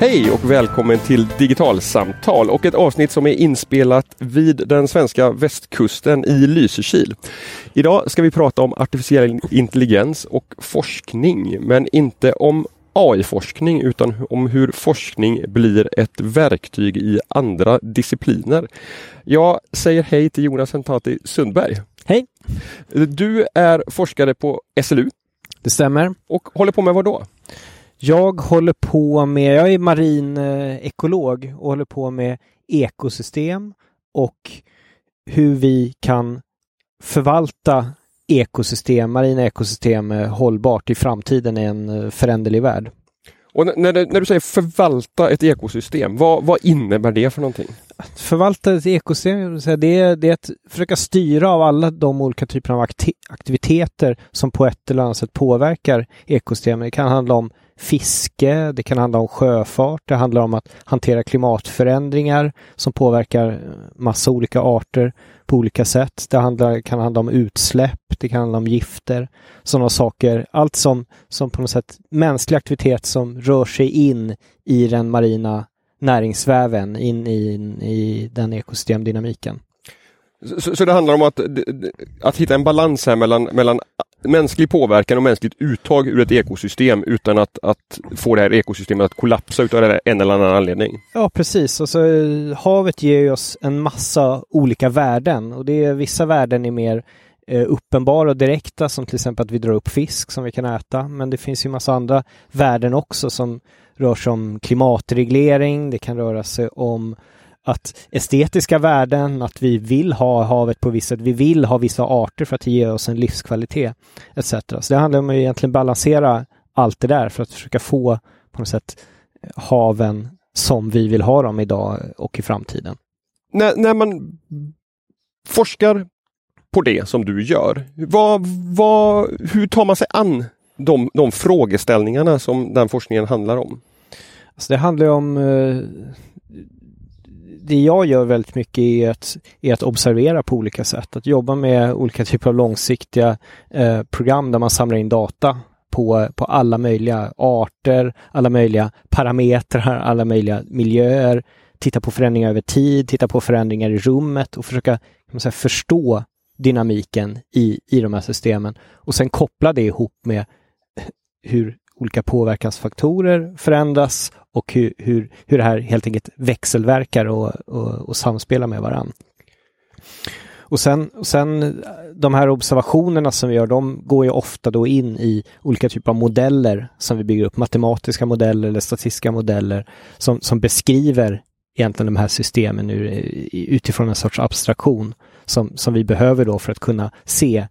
Hej och välkommen till Digitalsamtal och ett avsnitt som är inspelat vid den svenska västkusten i Lysekil. Idag ska vi prata om artificiell intelligens och forskning, men inte om AI-forskning utan om hur forskning blir ett verktyg i andra discipliner. Jag säger hej till Jonas Hentati Sundberg. Hej! Du är forskare på SLU. Det stämmer. Och håller på med vad då? Jag håller på med, jag är marin ekolog och håller på med ekosystem och hur vi kan förvalta ekosystem, marina ekosystem eh, hållbart i framtiden i en eh, föränderlig värld. Och när, när du säger förvalta ett ekosystem, vad, vad innebär det för någonting? Att förvalta ett ekosystem, det är, det är att försöka styra av alla de olika typerna av aktiviteter som på ett eller annat sätt påverkar ekosystemet. Det kan handla om fiske, det kan handla om sjöfart, det handlar om att hantera klimatförändringar som påverkar eh, massa olika arter på olika sätt. Det handlar, kan handla om utsläpp, det kan handla om gifter, sådana saker. Allt som, som på något sätt mänsklig aktivitet som rör sig in i den marina näringsväven, in i, i den ekosystemdynamiken. Så, så, det handlar om att, att hitta en balans här mellan, mellan mänsklig påverkan och mänskligt uttag ur ett ekosystem utan att, att få det här ekosystemet att kollapsa utav en eller annan anledning. Ja precis, alltså, havet ger oss en massa olika värden. Och det är, vissa värden är mer eh, uppenbara och direkta som till exempel att vi drar upp fisk som vi kan äta. Men det finns ju massa andra värden också som rör sig om klimatreglering, det kan röra sig om att estetiska värden, att vi vill ha havet på vissa sätt, vi vill ha vissa arter för att ge oss en livskvalitet etc. Så det handlar om att egentligen balansera allt det där för att försöka få på något sätt haven som vi vill ha dem idag och i framtiden. När, när man forskar på det som du gör, vad, vad, hur tar man sig an de, de frågeställningarna som den forskningen handlar om? Alltså det handlar om eh, det jag gör väldigt mycket är att, är att observera på olika sätt. Att jobba med olika typer av långsiktiga eh, program där man samlar in data på, på alla möjliga arter, alla möjliga parametrar, alla möjliga miljöer. Titta på förändringar över tid, titta på förändringar i rummet och försöka kan säga, förstå dynamiken i, i de här systemen och sen koppla det ihop med hur olika påverkansfaktorer förändras och hur, hur, hur det här helt enkelt växelverkar och, och, och samspelar med varandra. Och sen, och sen de här observationerna som vi gör, de går ju ofta då in i olika typer av modeller som vi bygger upp, matematiska modeller eller statistiska modeller som, som beskriver egentligen de här systemen ur, utifrån en sorts abstraktion som, som vi behöver då för att kunna se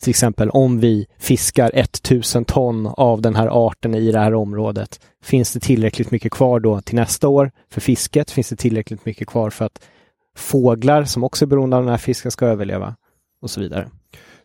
till exempel om vi fiskar 1000 ton av den här arten i det här området. Finns det tillräckligt mycket kvar då till nästa år för fisket? Finns det tillräckligt mycket kvar för att fåglar som också är beroende av den här fisken ska överleva? Och så vidare.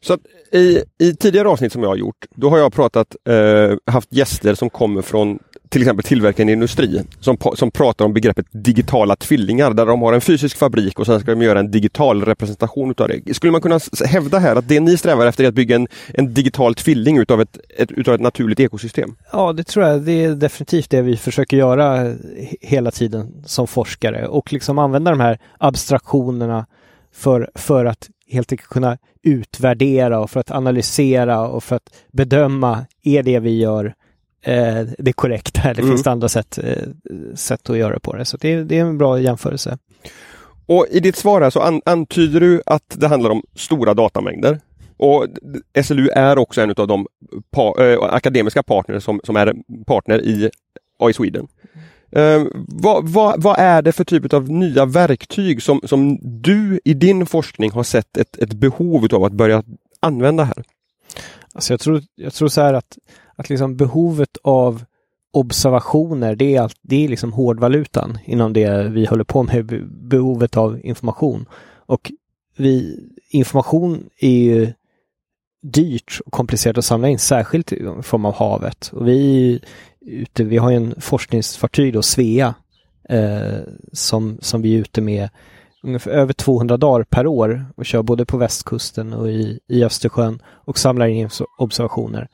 Så i, i tidigare avsnitt som jag har gjort, då har jag pratat, eh, haft gäster som kommer från till exempel tillverkande industri som, som pratar om begreppet digitala tvillingar där de har en fysisk fabrik och sen ska de göra en digital representation utav det. Skulle man kunna hävda här att det ni strävar efter är att bygga en, en digital tvilling utav ett, ett, utav ett naturligt ekosystem? Ja, det tror jag. Det är definitivt det vi försöker göra hela tiden som forskare och liksom använda de här abstraktionerna för, för att helt enkelt kunna utvärdera och för att analysera och för att bedöma, är det vi gör eh, det korrekta eller mm. finns det andra sätt, eh, sätt att göra på det? Så det, det, är en bra jämförelse. Och i ditt svar här så an, antyder du att det handlar om stora datamängder. Och SLU är också en av de pa, äh, akademiska partner som, som är partner i AI Sweden. Uh, vad, vad, vad, är det för typ av nya verktyg som, som du i din forskning har sett ett, ett behov av att börja använda här? Alltså jag, tror, jag tror så här att, att liksom behovet av observationer, det är, allt, det är liksom hårdvalutan inom det vi håller på med, behovet av information. Och vi, information är ju dyrt och komplicerat att samla in, särskilt i form av havet. Och vi ute, vi har en forskningsfartyg då, Svea, eh, som, som vi är ute med ungefär över 200 dagar per år och kör både på västkusten och i, i Östersjön och samlar in observationer.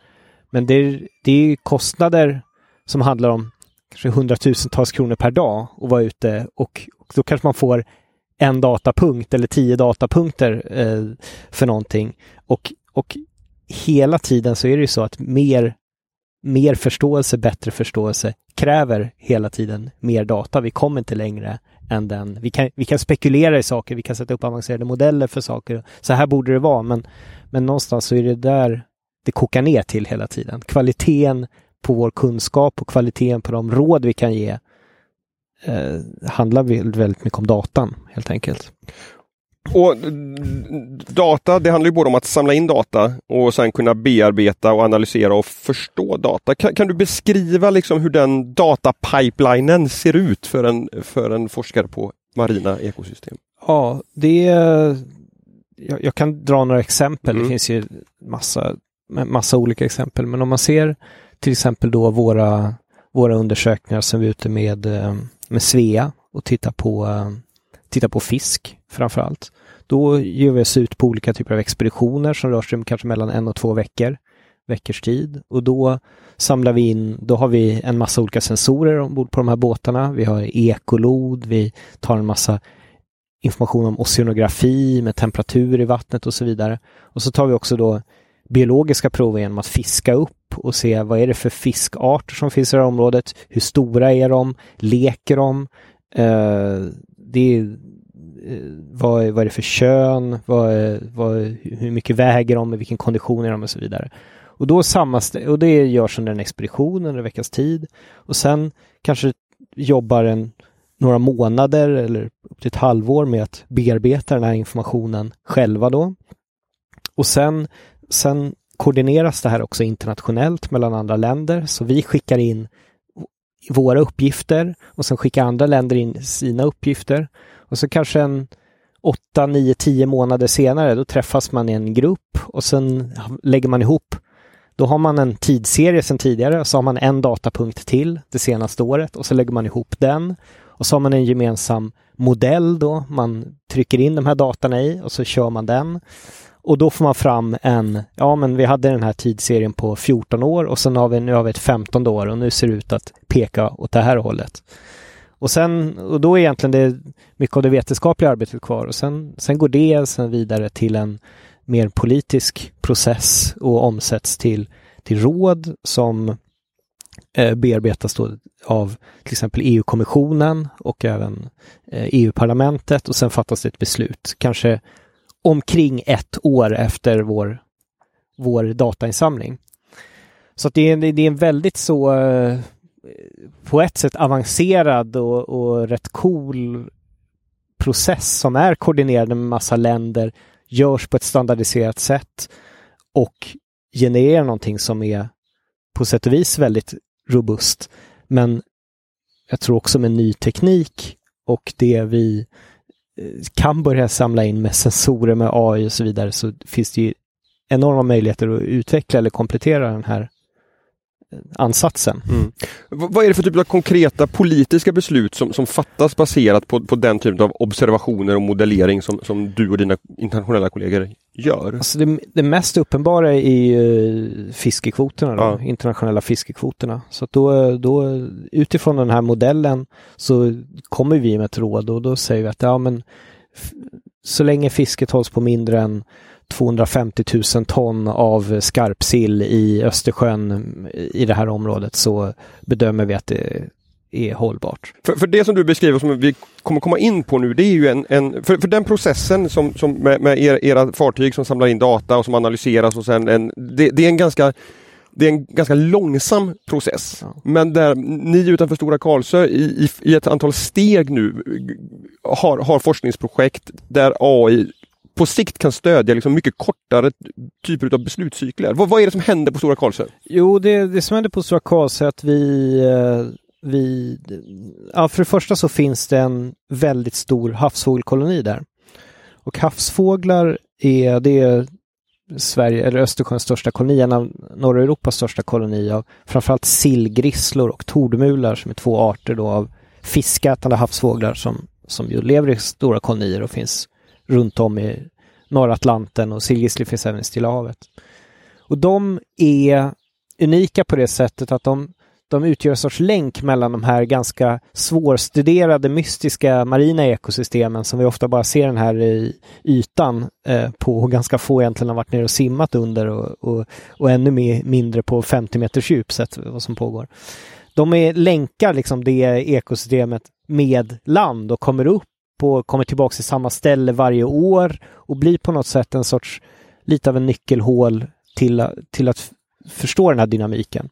Men det är, det är kostnader som handlar om kanske hundratusentals kronor per dag och vara ute och, och då kanske man får en datapunkt eller tio datapunkter eh, för någonting. Och, och hela tiden så är det ju så att mer, mer förståelse, bättre förståelse kräver hela tiden mer data. Vi kommer inte längre än den. Vi kan, vi kan spekulera i saker, vi kan sätta upp avancerade modeller för saker. Så här borde det vara, men, men någonstans så är det där det kokar ner till hela tiden. Kvaliteten på vår kunskap och kvaliteten på de råd vi kan ge eh, handlar väldigt mycket om datan helt enkelt. Och data, det handlar ju både om att samla in data och sen kunna bearbeta och analysera och förstå data. Kan, kan du beskriva liksom hur den datapipelinen ser ut för en, för en forskare på marina ekosystem? Ja, det jag, jag kan dra några exempel. Mm. Det finns ju massa, massa olika exempel, men om man ser till exempel då våra, våra undersökningar som vi är ute med, eh, med Svea och tittar på, eh, tittar på fisk framför allt. Då ger vi oss ut på olika typer av expeditioner som rör sig kanske mellan en och två veckor, veckors tid. Och då samlar vi in, då har vi en massa olika sensorer ombord på de här båtarna. Vi har ekolod, vi tar en massa information om oceanografi med temperatur i vattnet och så vidare. Och så tar vi också då biologiska prover genom att fiska upp och se vad är det för fiskarter som finns i det här området. Hur stora är de? Leker de? Eh, det är eh, vad, är, vad är det för kön, vad, vad, hur mycket väger de, i vilken kondition är de och så vidare. Och då sammanstä- och det görs under en expedition under en veckas tid. Och sen kanske jobbar en några månader eller upp till ett halvår med att bearbeta den här informationen själva då. Och sen, sen koordineras det här också internationellt mellan andra länder. Så vi skickar in våra uppgifter och sen skickar andra länder in sina uppgifter. Och så kanske en 8, 9, 10 månader senare, då träffas man i en grupp och sen lägger man ihop. Då har man en tidsserie sedan tidigare och så har man en datapunkt till det senaste året och så lägger man ihop den. Och så har man en gemensam modell då man trycker in de här datorna i och så kör man den. Och då får man fram en, ja men vi hade den här tidsserien på 14 år och sen har vi, nu har vi ett 15 år och nu ser det ut att peka åt det här hållet. Och sen, och då är egentligen det mycket av det vetenskapliga arbetet kvar och sen, sen går det sen vidare till en mer politisk process och omsätts till, till råd som eh, bearbetas då av till exempel EU-kommissionen och även eh, EU-parlamentet och sen fattas det ett beslut, kanske omkring ett år efter vår, vår datainsamling. Så det, är, det är en väldigt så eh, på ett sätt avancerad och, och rätt cool process som är koordinerad med massa länder, görs på ett standardiserat sätt och genererar någonting som är på sätt och vis väldigt robust. Men jag tror också med ny teknik och det vi eh, kan börja samla in med sensorer, med AI och så vidare så finns det ju enorma möjligheter att utveckla eller komplettera den här eh, ansatsen. Mm. Vad är det för typ av konkreta politiska beslut som, som fattas baserat på, på den typen av observationer och modellering som, som du och dina internationella kollegor gör? Alltså det, det mest uppenbara är ju fiskekvoterna, då, ja. internationella fiskekvoterna. Så att då, då utifrån den här modellen så kommer vi med ett råd och då säger vi att ja, men så länge fisket hålls på mindre än 250 000 ton av skarpsill i Östersjön i det här området så bedömer vi att det är hållbart. För, för det som du beskriver som vi kommer komma in på nu, det är ju en, en för, för den processen som, som med, med er, era fartyg som samlar in data och som analyseras och sen en, det, det är en ganska det är en ganska långsam process. Ja. Men där ni utanför Stora Karlsö i, i, i, ett antal steg nu har, har forskningsprojekt där AI på sikt kan stödja liksom mycket kortare typer av beslutscykler. Vad, vad är det som händer på Stora Karlsö? Jo, det, det som händer på Stora Karlsö är att vi, eh, vi... Ja, för det första så finns det en väldigt stor havsfågelkoloni där. Och havsfåglar är, det är Sverige, eller Östersjöns största koloni, en av norra Europas största koloni av framförallt sillgrisslor och tordmular som är två arter då av fiskätande havsfåglar som, som ju lever i stora kolonier och finns runt om i norra Atlanten och sillgrisslor finns även i Stilla havet. Och de är unika på det sättet att de, de utgör en sorts länk mellan de här ganska svårstuderade mystiska marina ekosystemen som vi ofta bara ser den här i ytan eh, på och ganska få egentligen har varit nere och simmat under och, och, och ännu mer, mindre på 50 meters djup sett vad som pågår. De är länkar liksom det ekosystemet med land och kommer upp och kommer tillbaka till samma ställe varje år och blir på något sätt en sorts lite av en nyckelhål till, till att förstå den här dynamiken.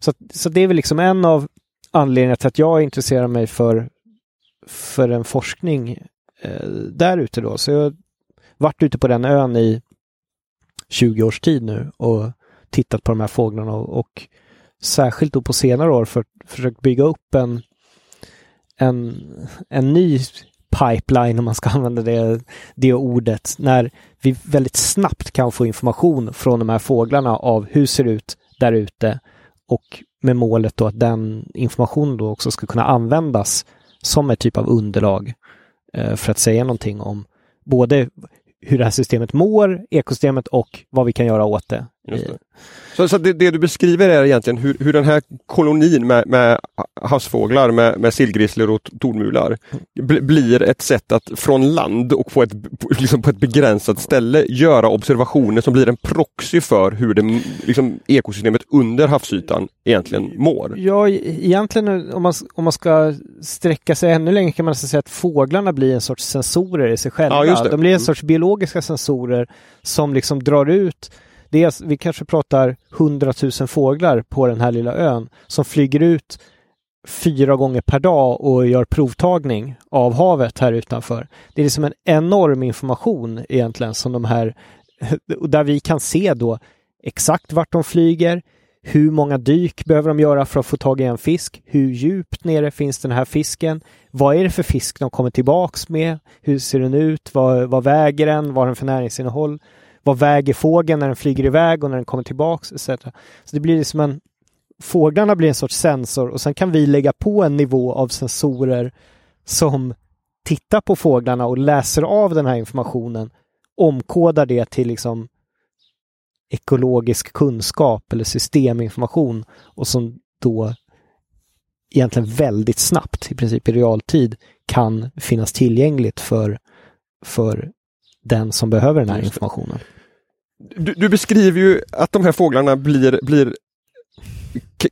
Så, så det är väl liksom en av anledningarna till att jag intresserar mig för, för en forskning eh, där ute då. Så jag har varit ute på den ön i 20 års tid nu och tittat på de här fåglarna och, och särskilt då på senare år för, försökt bygga upp en, en, en ny pipeline, om man ska använda det, det ordet, när vi väldigt snabbt kan få information från de här fåglarna av hur ser det ut där ute och med målet då att den informationen då också ska kunna användas som ett typ av underlag eh, för att säga någonting om både hur det här systemet mår, ekosystemet och vad vi kan göra åt det det. Så, så det, det, du beskriver är egentligen hur, hur den här kolonin med, med havsfåglar, med, med sillgrisslor och tornmular bl, blir ett sätt att från land och på ett, liksom på ett begränsat ställe göra observationer som blir en proxy för hur det, liksom, ekosystemet under havsytan egentligen mår. Ja, egentligen om man, om man ska sträcka sig ännu längre kan man säga att fåglarna blir en sorts sensorer i sig själva. Ja, De blir en mm. sorts biologiska sensorer som liksom drar ut Dels, alltså, vi kanske pratar hundratusen fåglar på den här lilla ön som flyger ut fyra gånger per dag och gör provtagning av havet här utanför. Det är liksom en enorm information egentligen som de här, där vi kan se då exakt vart de flyger, hur många dyk behöver de göra för att få tag i en fisk? Hur djupt nere finns den här fisken? Vad är det för fisk de kommer tillbaks med? Hur ser den ut? Vad, vad väger den? Vad har den för näringsinnehåll? Vad väger fågeln när den flyger iväg och när den kommer tillbaks etc. Så det blir liksom en Fåglarna blir en sorts sensor och sen kan vi lägga på en nivå av sensorer som tittar på fåglarna och läser av den här informationen, omkodar det till liksom ekologisk kunskap eller systeminformation och som då egentligen väldigt snabbt, i princip i realtid, kan finnas tillgängligt för, för den som behöver den här informationen. Du, du, beskriver ju att de här fåglarna blir, blir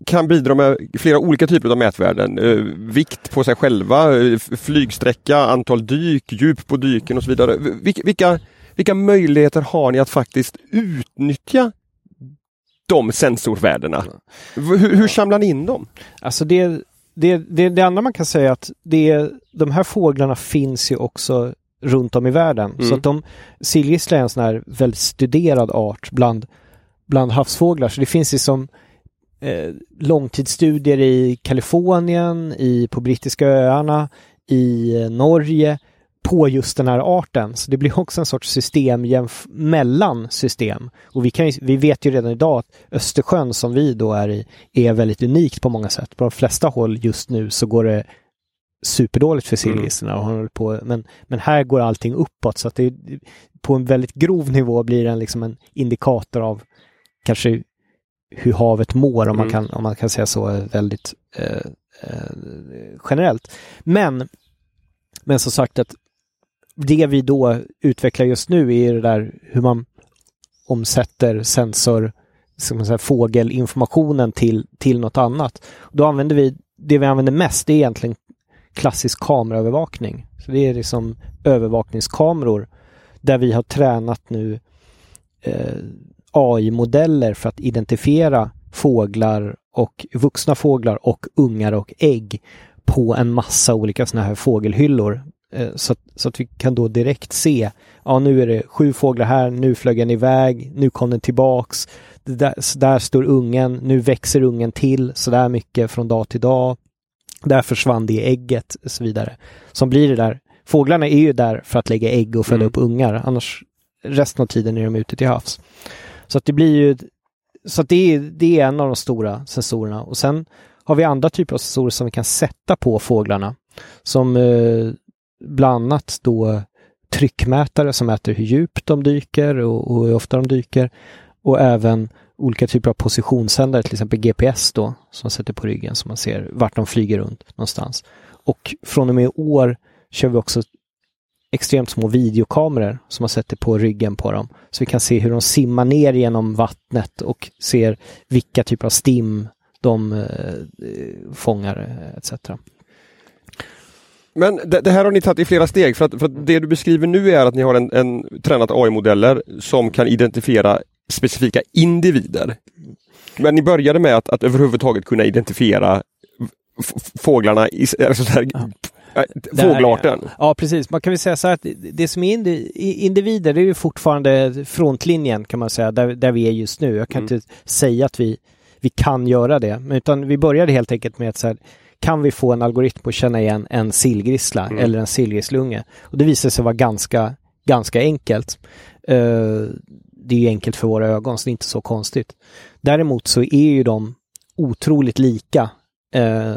kan bidra med flera olika typer av mätvärden. Eh, vikt på sig själva, eh, flygsträcka, antal dyk, djup på dyken och så vidare. Vilka, vilka, vilka möjligheter har ni att faktiskt utnyttja de sensorvärdena? Hur, hur samlar ni in dem? Alltså det, det, det, det andra man kan säga att det, de här fåglarna finns ju också runt om i världen. Mm. Så att de, sillgissla är en sån här väldigt studerad art bland, bland havsfåglar. Så det finns liksom eh, långtidsstudier i Kalifornien, i, på brittiska öarna, i eh, Norge på just den här arten. Så det blir också en sorts system mellan system. Och vi, kan, vi vet ju redan idag att Östersjön som vi då är i är väldigt unikt på många sätt. På de flesta håll just nu så går det superdåligt för. Mm. På, men, men här går allting uppåt så att det på en väldigt grov nivå blir den liksom en indikator av kanske hur havet mår om, mm. man, kan, om man kan säga så väldigt eh, eh, generellt. Men, men som sagt att det vi då utvecklar just nu är det där hur man omsätter sensor, ska man säga, fågelinformationen till, till något annat. Då använder vi, det vi använder mest det är egentligen klassisk kameraövervakning. Så det är liksom övervakningskameror där vi har tränat nu eh, AI-modeller för att identifiera fåglar och vuxna fåglar och ungar och ägg på en massa olika sådana här fågelhyllor. Eh, så, att, så att vi kan då direkt se, ja nu är det sju fåglar här, nu flög den iväg, nu kom den tillbaks, där, där står ungen, nu växer ungen till så där mycket från dag till dag. Där försvann det ägget och så vidare. Som blir det där. Fåglarna är ju där för att lägga ägg och föda mm. upp ungar. Annars resten av tiden är de ute till havs. Så att det blir ju så att det är, det är en av de stora sensorerna. Och sen har vi andra typer av sensorer som vi kan sätta på fåglarna. Som eh, bland annat då tryckmätare som mäter hur djupt de dyker och, och hur ofta de dyker. Och även olika typer av positionssändare, till exempel GPS då, som man sätter på ryggen så man ser vart de flyger runt någonstans. Och från och med i år kör vi också extremt små videokameror som man sätter på ryggen på dem. Så vi kan se hur de simmar ner genom vattnet och ser vilka typer av stim de eh, fångar eh, etc. Men det, det, här har ni tagit i flera steg för att, för att det du beskriver nu är att ni har en, en tränat AI-modeller som kan identifiera specifika individer. Men ni började med att, att överhuvudtaget kunna identifiera fåglarna, i, alltså så här, ja. Fågelarten. Ja. ja, precis. Man kan väl säga så här att det som är individer, det är ju fortfarande frontlinjen kan man säga, där, där vi är just nu. Jag kan mm. inte säga att vi, vi kan göra det, utan vi började helt enkelt med att så här, kan vi få en algoritm att känna igen en sillgrissla mm. eller en sillgrisslunge? Och det visade sig vara ganska, ganska enkelt. Uh, det är enkelt för våra ögon, så det är inte så konstigt. Däremot så är ju de otroligt lika uh,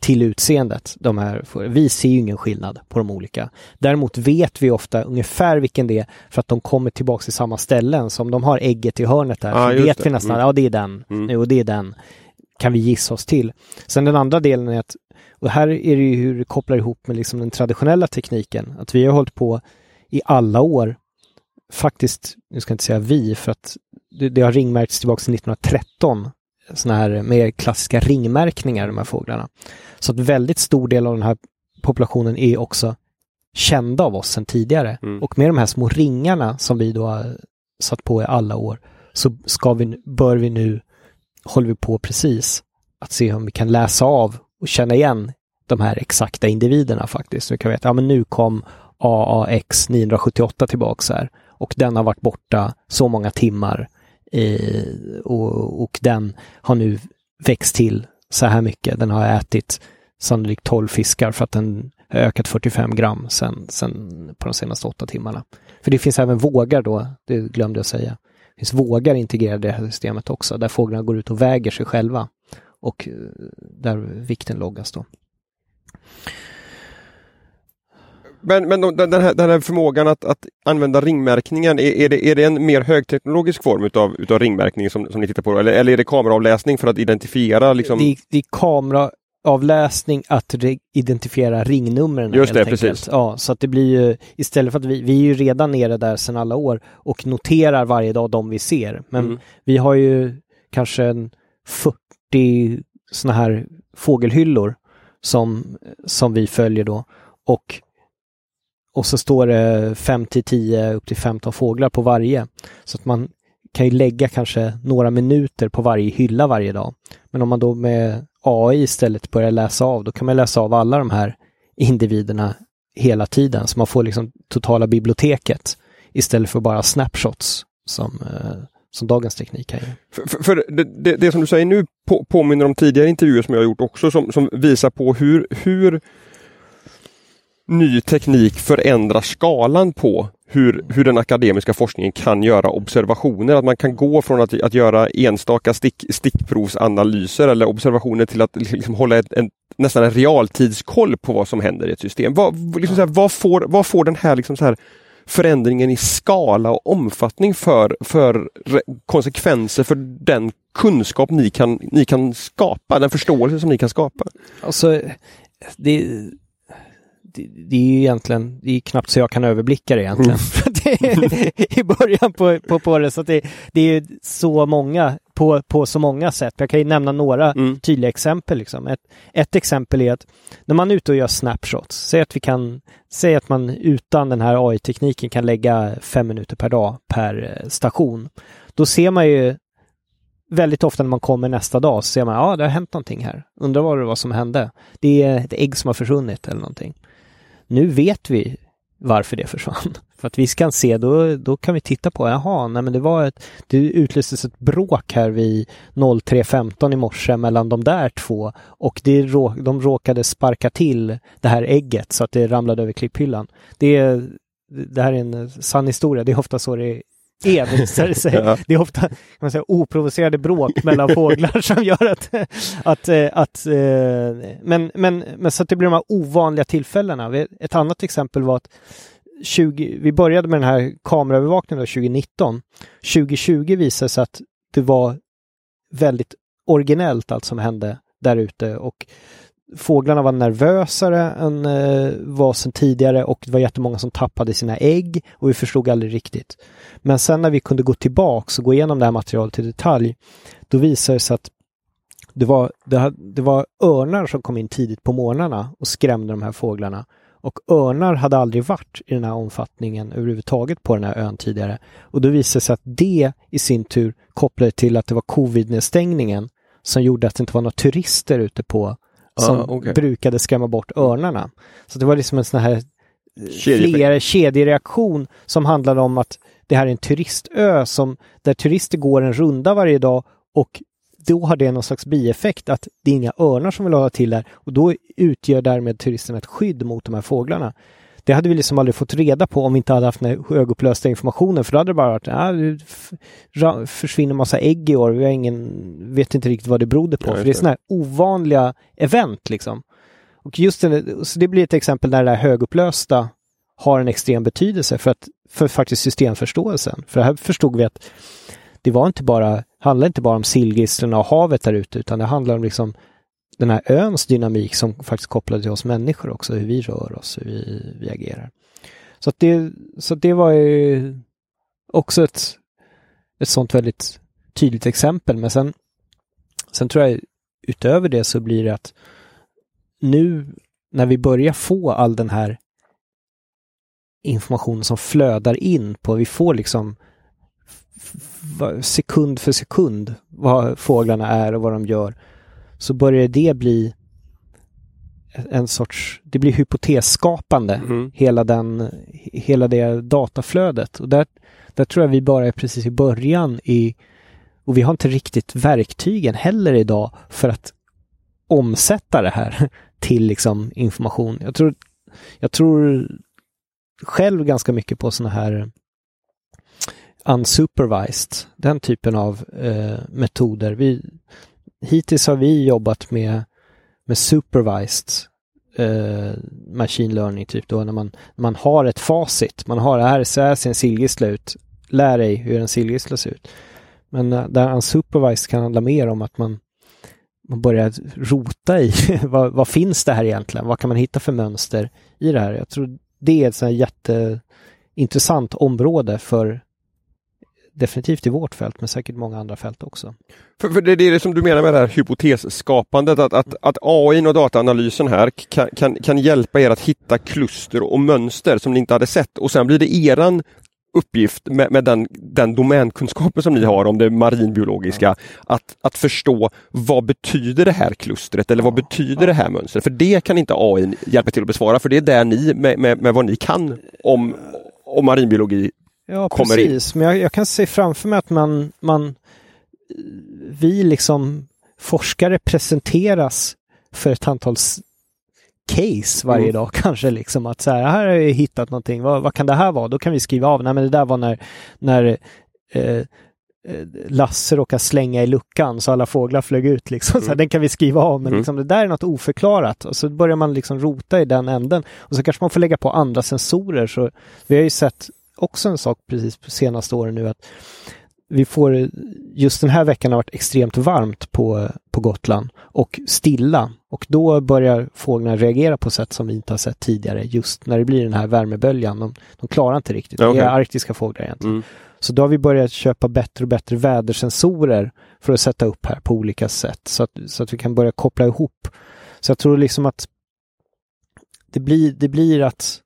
till utseendet. De här, vi ser ju ingen skillnad på de olika. Däremot vet vi ofta ungefär vilken det är för att de kommer tillbaka till samma ställen. Så om de har ägget i hörnet där ah, så vet det. vi nästan, mm. ja det är den, mm. och det är den kan vi gissa oss till. Sen den andra delen är att, och här är det ju hur det kopplar ihop med liksom den traditionella tekniken, att vi har hållit på i alla år, faktiskt, nu ska jag inte säga vi, för att det, det har ringmärkts tillbaka till 1913, sådana här mer klassiska ringmärkningar, de här fåglarna. Så att väldigt stor del av den här populationen är också kända av oss sedan tidigare. Mm. Och med de här små ringarna som vi då har satt på i alla år så ska vi, bör vi nu håller vi på precis att se om vi kan läsa av och känna igen de här exakta individerna faktiskt. Så vi kan veta, ja men nu kom AAX 978 tillbaks här och den har varit borta så många timmar eh, och, och den har nu växt till så här mycket. Den har ätit sannolikt 12 fiskar för att den har ökat 45 gram sen, sen på de senaste åtta timmarna. För det finns även vågar då, det glömde jag säga. Det finns vågar integrerade i det här systemet också, där fåglarna går ut och väger sig själva och eh, där vikten loggas då. Men, men den, här, den här förmågan att, att använda ringmärkningen, är, är, det, är det en mer högteknologisk form utav, utav ringmärkning som, som ni tittar på? Eller, eller är det kameraavläsning för att identifiera? Liksom... Det, det är kamera, avläsning att identifiera ringnumren. Just det, enkelt. precis. Ja, så att det blir ju istället för att vi, vi är ju redan nere där sedan alla år och noterar varje dag de vi ser. Men mm. vi har ju kanske en 40 sådana här fågelhyllor som, som vi följer då och och så står det 5 till 10 upp till 15 fåglar på varje. Så att man kan ju lägga kanske några minuter på varje hylla varje dag. Men om man då med AI istället börjar läsa av, då kan man läsa av alla de här individerna hela tiden. Så man får liksom totala biblioteket istället för bara snapshots som, eh, som dagens teknik kan För, för, för det, det, det, som du säger nu på, påminner om tidigare intervjuer som jag har gjort också som, som visar på hur, hur ny teknik förändrar skalan på hur, hur den akademiska forskningen kan göra observationer. Att man kan gå från att, att göra enstaka stick, stickprovsanalyser eller observationer till att liksom hålla ett, en, nästan en realtidskoll på vad som händer i ett system. Vad, liksom här, vad, får, vad får den här, liksom så här förändringen i skala och omfattning för, för konsekvenser för den kunskap ni kan, ni kan skapa, den förståelse som ni kan skapa? Alltså, det det, är ju egentligen, det är knappt så jag kan överblicka det egentligen. Mm. I början på, på, på det, så det, det är så många, på, på så många sätt. Jag kan ju nämna några mm. tydliga exempel. Liksom. Ett, ett exempel är att när man är ute och gör snapshots, säg att vi kan, säg att man utan den här AI-tekniken kan lägga fem minuter per dag per eh, station. Då ser man ju väldigt ofta när man kommer nästa dag så ser man, ja det har hänt någonting här. Undrar vad det var som hände. Det är ett ägg som har försvunnit eller någonting. Nu vet vi varför det försvann. För att vi kan se, då, då kan vi titta på, jaha, nej men det var ett, det utlöstes ett bråk här vid 03.15 i morse mellan de där två och det, de råkade sparka till det här ägget så att det ramlade över klipphyllan. Det, det här är en sann historia, det är ofta så det är, visar det sig. ja. Det är ofta kan man säga, oprovocerade bråk mellan fåglar som gör att... att, eh, att eh, men, men, men så att det blir de här ovanliga tillfällena. Ett annat exempel var att 20, vi började med den här kameraövervakningen 2019. 2020 visade sig att det var väldigt originellt allt som hände där ute och fåglarna var nervösare än eh, vad sen tidigare och det var jättemånga som tappade sina ägg och vi förstod aldrig riktigt. Men sen när vi kunde gå tillbaks och gå igenom det här materialet i detalj, då visade det sig att det var, det, det var örnar som kom in tidigt på morgnarna och skrämde de här fåglarna. Och örnar hade aldrig varit i den här omfattningen överhuvudtaget på den här ön tidigare. Och då visade det sig att det i sin tur kopplade till att det var covid-nedstängningen som gjorde att det inte var några turister ute på som Ah, okej. brukade skrämma bort örnarna. Så det var liksom en sån här Kedjeeffekt. flera kedjereaktion som handlade om att det här är en turistö som, där turister går en runda varje dag och då har det någon slags bieffekt att det är inga örnar som vill hålla till där och då utgör därmed turisterna ett skydd mot de här fåglarna. Det hade vi liksom aldrig fått reda på om vi inte hade haft den högupplösta informationen för då hade det bara varit ja, det f- ra- försvinner massa ägg i år, vi har ingen, vet inte riktigt vad det berodde på. Ja, för det är det. sådana här ovanliga event liksom. Och just det, så det blir ett exempel där det här högupplösta har en extrem betydelse för att för faktiskt systemförståelsen. För här förstod vi att det var inte bara, handlar inte bara om sillgisslorna och havet där ute utan det handlar om liksom den här öns dynamik som faktiskt kopplade till oss människor också, hur vi rör oss, hur vi, vi agerar. Så, att det, så det var ju också ett, ett sånt väldigt tydligt exempel. Men sen, sen tror jag utöver det så blir det att nu när vi börjar få all den här informationen som flödar in på, vi får liksom sekund för sekund vad fåglarna är och vad de gör, så börjar det bli en sorts, det blir hypotesskapande, Mm. hela, den, hela det dataflödet. Och där, där tror jag vi bara är precis i början i, och vi har inte riktigt verktygen heller idag för att omsätta det här till liksom information. Jag tror, jag tror själv ganska mycket på sådana här unsupervised, den typen av eh, metoder. Vi, hittills har vi jobbat med, med supervised eh, machine learning, typ då när man, när man har ett facit. Man har, här, så här ser en sillgissla ut. Lär dig hur en sillgissla ser ut. Men eh, där unsupervised kan handla mer om att man, man börjar rota i vad, vad finns det här egentligen? Vad kan man hitta för mönster i det här? Jag tror det är ett sånt här jätteintressant område för definitivt i vårt fält, men säkert många andra fält också. För, för det, det är det som du menar med det här hypotesskapandet, att, att, att AI och dataanalysen här kan, kan, kan hjälpa er att hitta kluster och mönster som ni inte hade sett och sen blir det eran uppgift med, med den, den domänkunskapen som ni har om det marinbiologiska, att, att förstå vad betyder det här klustret eller vad betyder det här mönstret? För det kan inte AI hjälpa till att besvara, för det är där ni med, med, med vad ni kan om, om marinbiologi Ja, kommer in. precis. Men jag, jag kan se framför mig att man, man vi liksom forskare presenteras för ett antal case varje Mm. dag kanske liksom att så här, här har jag hittat någonting, vad, vad kan det här vara? Då kan vi skriva av, nej men det där var när, när eh, eh, Lasse råkade slänga i luckan så alla fåglar flög ut liksom. Så här, Mm. den kan vi skriva av men Mm. liksom, det där är något oförklarat och så börjar man liksom rota i den änden och så kanske man får lägga på andra sensorer. Så vi har ju sett också en sak precis på senaste åren nu att vi får, just den här veckan har varit extremt varmt på, på Gotland och stilla och då börjar fåglarna reagera på sätt som vi inte har sett tidigare just när det blir den här värmeböljan. De, de klarar inte riktigt. Okej. Det är arktiska fåglar egentligen. Mm. Så då har vi börjat köpa bättre och bättre vädersensorer för att sätta upp här på olika sätt så att, så att vi kan börja koppla ihop. Så jag tror liksom att det blir, det blir att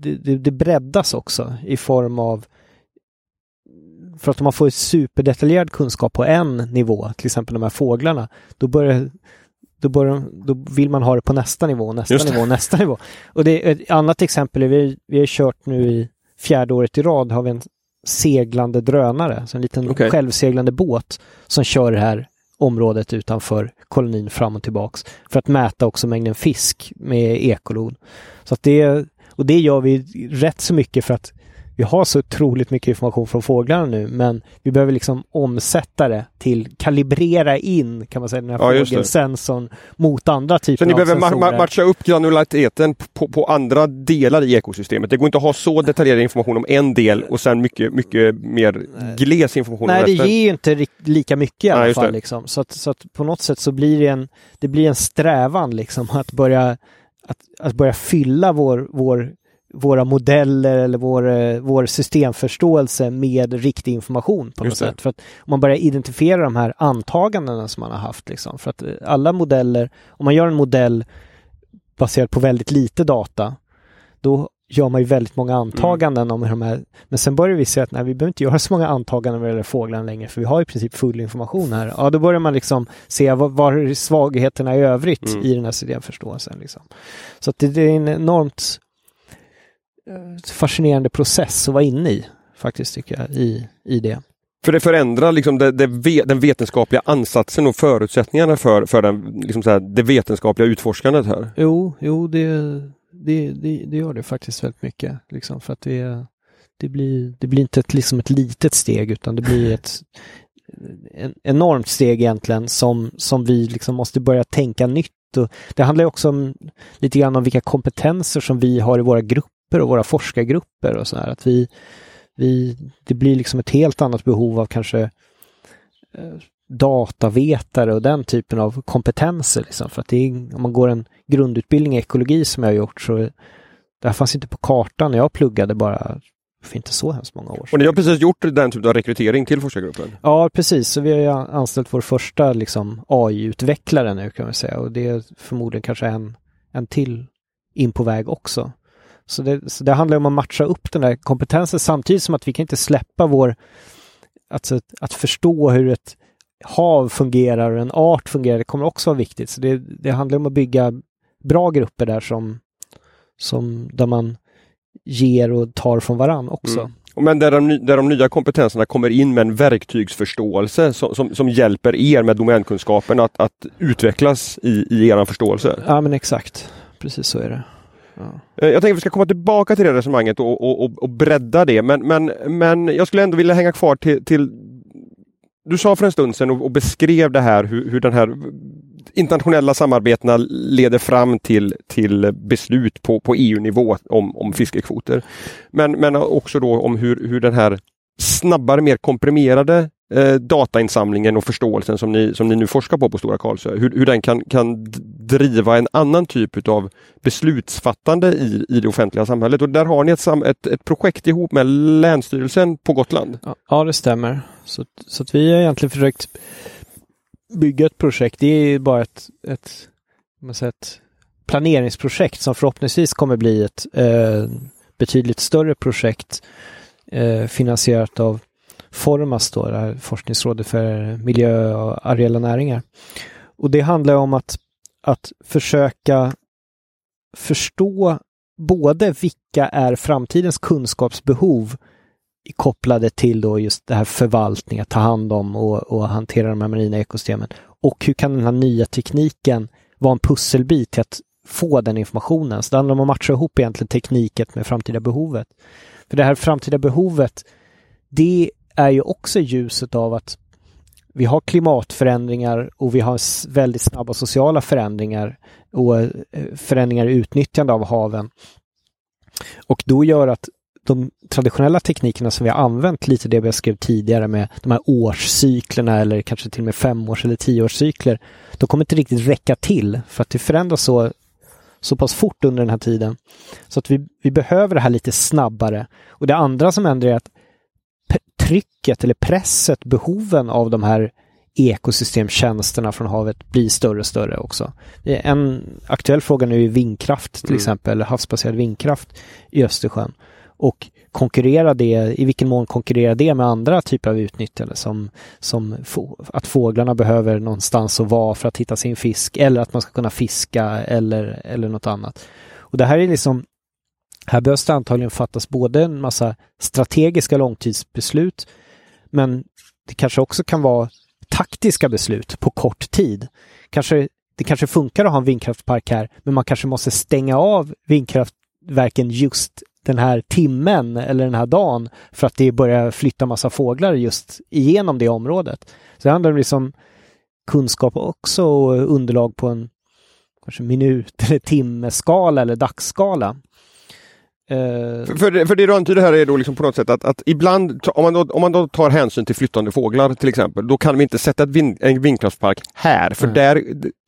det, det, breddas också i form av för att om man får superdetaljerad kunskap på en nivå, till exempel de här fåglarna, då börjar då, börjar, då vill man ha det på nästa nivå, nästa nivå, nästa nivå. Och det är ett annat exempel, är vi, vi har kört nu i fjärde året i rad, har vi en seglande drönare, så en liten Okej. självseglande båt som kör det här området utanför kolonin fram och tillbaks för att mäta också mängden fisk med ekolod. Så att det, och det gör vi rätt så mycket för att vi har så otroligt mycket information från fåglarna nu, men vi behöver liksom omsätta det till kalibrera in, kan man säga, den här Ja, fågelsensorn mot andra typer Så ni av behöver ma- sensorer. ma- matcha upp granulariteten på, på andra delar i ekosystemet. Det går inte att ha så detaljerad information om en del och sen mycket, mycket mer gles information Nej, det ger ju inte lika mycket i Nej, alla just fall. Liksom. Så, att, så att på något sätt så blir det en, det blir en strävan liksom att börja, att, att börja fylla vår, vår, våra modeller eller vår, eh, vår systemförståelse med riktig information på något sätt. För att om man börjar identifiera de här antagandena som man har haft. Liksom. För att eh, alla modeller, om man gör en modell baserad på väldigt lite data, då gör man ju väldigt många antaganden om hur de här... Men sen börjar vi se att nej, vi behöver inte göra så många antaganden vad gäller fåglarna längre, för vi har i princip full information här. Ja, då börjar man liksom se vad är svagheterna i övrigt Mm. i den här systemförståelsen. Liksom. Så att det, det är en enormt eh, fascinerande process att vara inne i, faktiskt, tycker jag, i, i det. För det förändrar liksom det, det, den vetenskapliga ansatsen och förutsättningarna för, för den, liksom så här, det vetenskapliga utforskandet här. Jo, jo det, det, det, det gör det faktiskt väldigt mycket. Liksom, för att det, det, blir, det blir inte ett, liksom ett litet steg utan det blir ett en, enormt steg egentligen som, som vi liksom måste börja tänka nytt. Och det handlar också om, lite grann om vilka kompetenser som vi har i våra grupper och våra forskargrupper och så här. Att vi, vi, det blir liksom ett helt annat behov av kanske eh, datavetare och den typen av kompetenser. Liksom. För att är, om man går en grundutbildning i ekologi som jag har gjort så det här fanns inte på kartan när jag pluggade bara för inte så hemskt många år Och sedan. ni har precis gjort den typen av rekrytering till forskargruppen. Ja, precis. Så vi har ju anställt vår första liksom, AI-utvecklare nu kan man säga och det är förmodligen kanske en, en till in på väg också. Så det, så det handlar om att matcha upp den där kompetensen samtidigt som att vi kan inte släppa vår... Alltså, att förstå hur ett hav fungerar och en art fungerar, det kommer också vara viktigt. Så det, det handlar om att bygga bra grupper där som, som där man ger och tar från varann också. Mm. Men där de, där de nya kompetenserna kommer in med en verktygsförståelse som, som, som hjälper er med domänkunskapen att, att utvecklas i, i er förståelse. Ja, men exakt. Precis så är det. Ja. Eh, Jag tänker att vi ska komma tillbaka till det resonemanget och, och, och bredda det. Men, men, men jag skulle ändå vilja hänga kvar till, till du sa för en stund sedan och, och beskrev det här hur, hur den här internationella samarbetena leder fram till, till beslut på, på EU-nivå om, om fiskekvoter. Men, men också då om hur, hur den här snabbare, mer komprimerade eh, datainsamlingen och förståelsen som ni, som ni nu forskar på på Stora Karlsö, hur, hur den kan, kan driva en annan typ av beslutsfattande i, i det offentliga samhället. Och där har ni ett, ett, ett projekt ihop med Länsstyrelsen på Gotland. Ja, det stämmer. Så, så att vi har egentligen försökt bygga ett projekt. Det är bara ett, ett, man säger, ett planeringsprojekt som förhoppningsvis kommer bli ett eh, betydligt större projekt eh, finansierat av Formas, då, det här Forskningsrådet för miljö och areella näringar. Och det handlar om att, att försöka förstå både vilka är framtidens kunskapsbehov kopplade till då just det här förvaltning, att ta hand om och, och hantera de här marina ekosystemen. Och hur kan den här nya tekniken vara en pusselbit till att få den informationen? Så det handlar om att matcha ihop egentligen tekniket med framtida behovet. För det här framtida behovet, det är ju också ljuset av att vi har klimatförändringar och vi har väldigt snabba sociala förändringar och eh, förändringar i utnyttjande av haven. Och då gör att de traditionella teknikerna som vi har använt, lite det vi skrev tidigare med de här årscyklerna eller kanske till och med femårs eller tioårscykler, de kommer inte riktigt räcka till för att det förändras så, så pass fort under den här tiden. Så att vi, vi behöver det här lite snabbare. Och det andra som händer är att trycket eller presset, behoven av de här ekosystemtjänsterna från havet blir större och större också. En aktuell fråga nu är vindkraft till Mm. exempel, eller havsbaserad vindkraft i Östersjön. Och konkurrera det, i vilken mån konkurrerar det med andra typer av utnyttjande som, som få, att fåglarna behöver någonstans att vara för att hitta sin fisk eller att man ska kunna fiska eller, eller något annat. Och det här är liksom här behövs det antagligen fattas både en massa strategiska långtidsbeslut men det kanske också kan vara taktiska beslut på kort tid. Kanske, det kanske funkar att ha en vindkraftpark här men man kanske måste stänga av vindkraftverken just den här timmen eller den här dagen för att det börjar flytta massa fåglar just igenom det området. Så det handlar om liksom kunskap också och underlag på en kanske minut eller timmeskala eller dagsskala. Uh, för, för det du antyder här är då liksom på något sätt att, att ibland, om man, då, om man då tar hänsyn till flyttande fåglar till exempel, då kan vi inte sätta vind, en vindkraftspark här, för mm. där,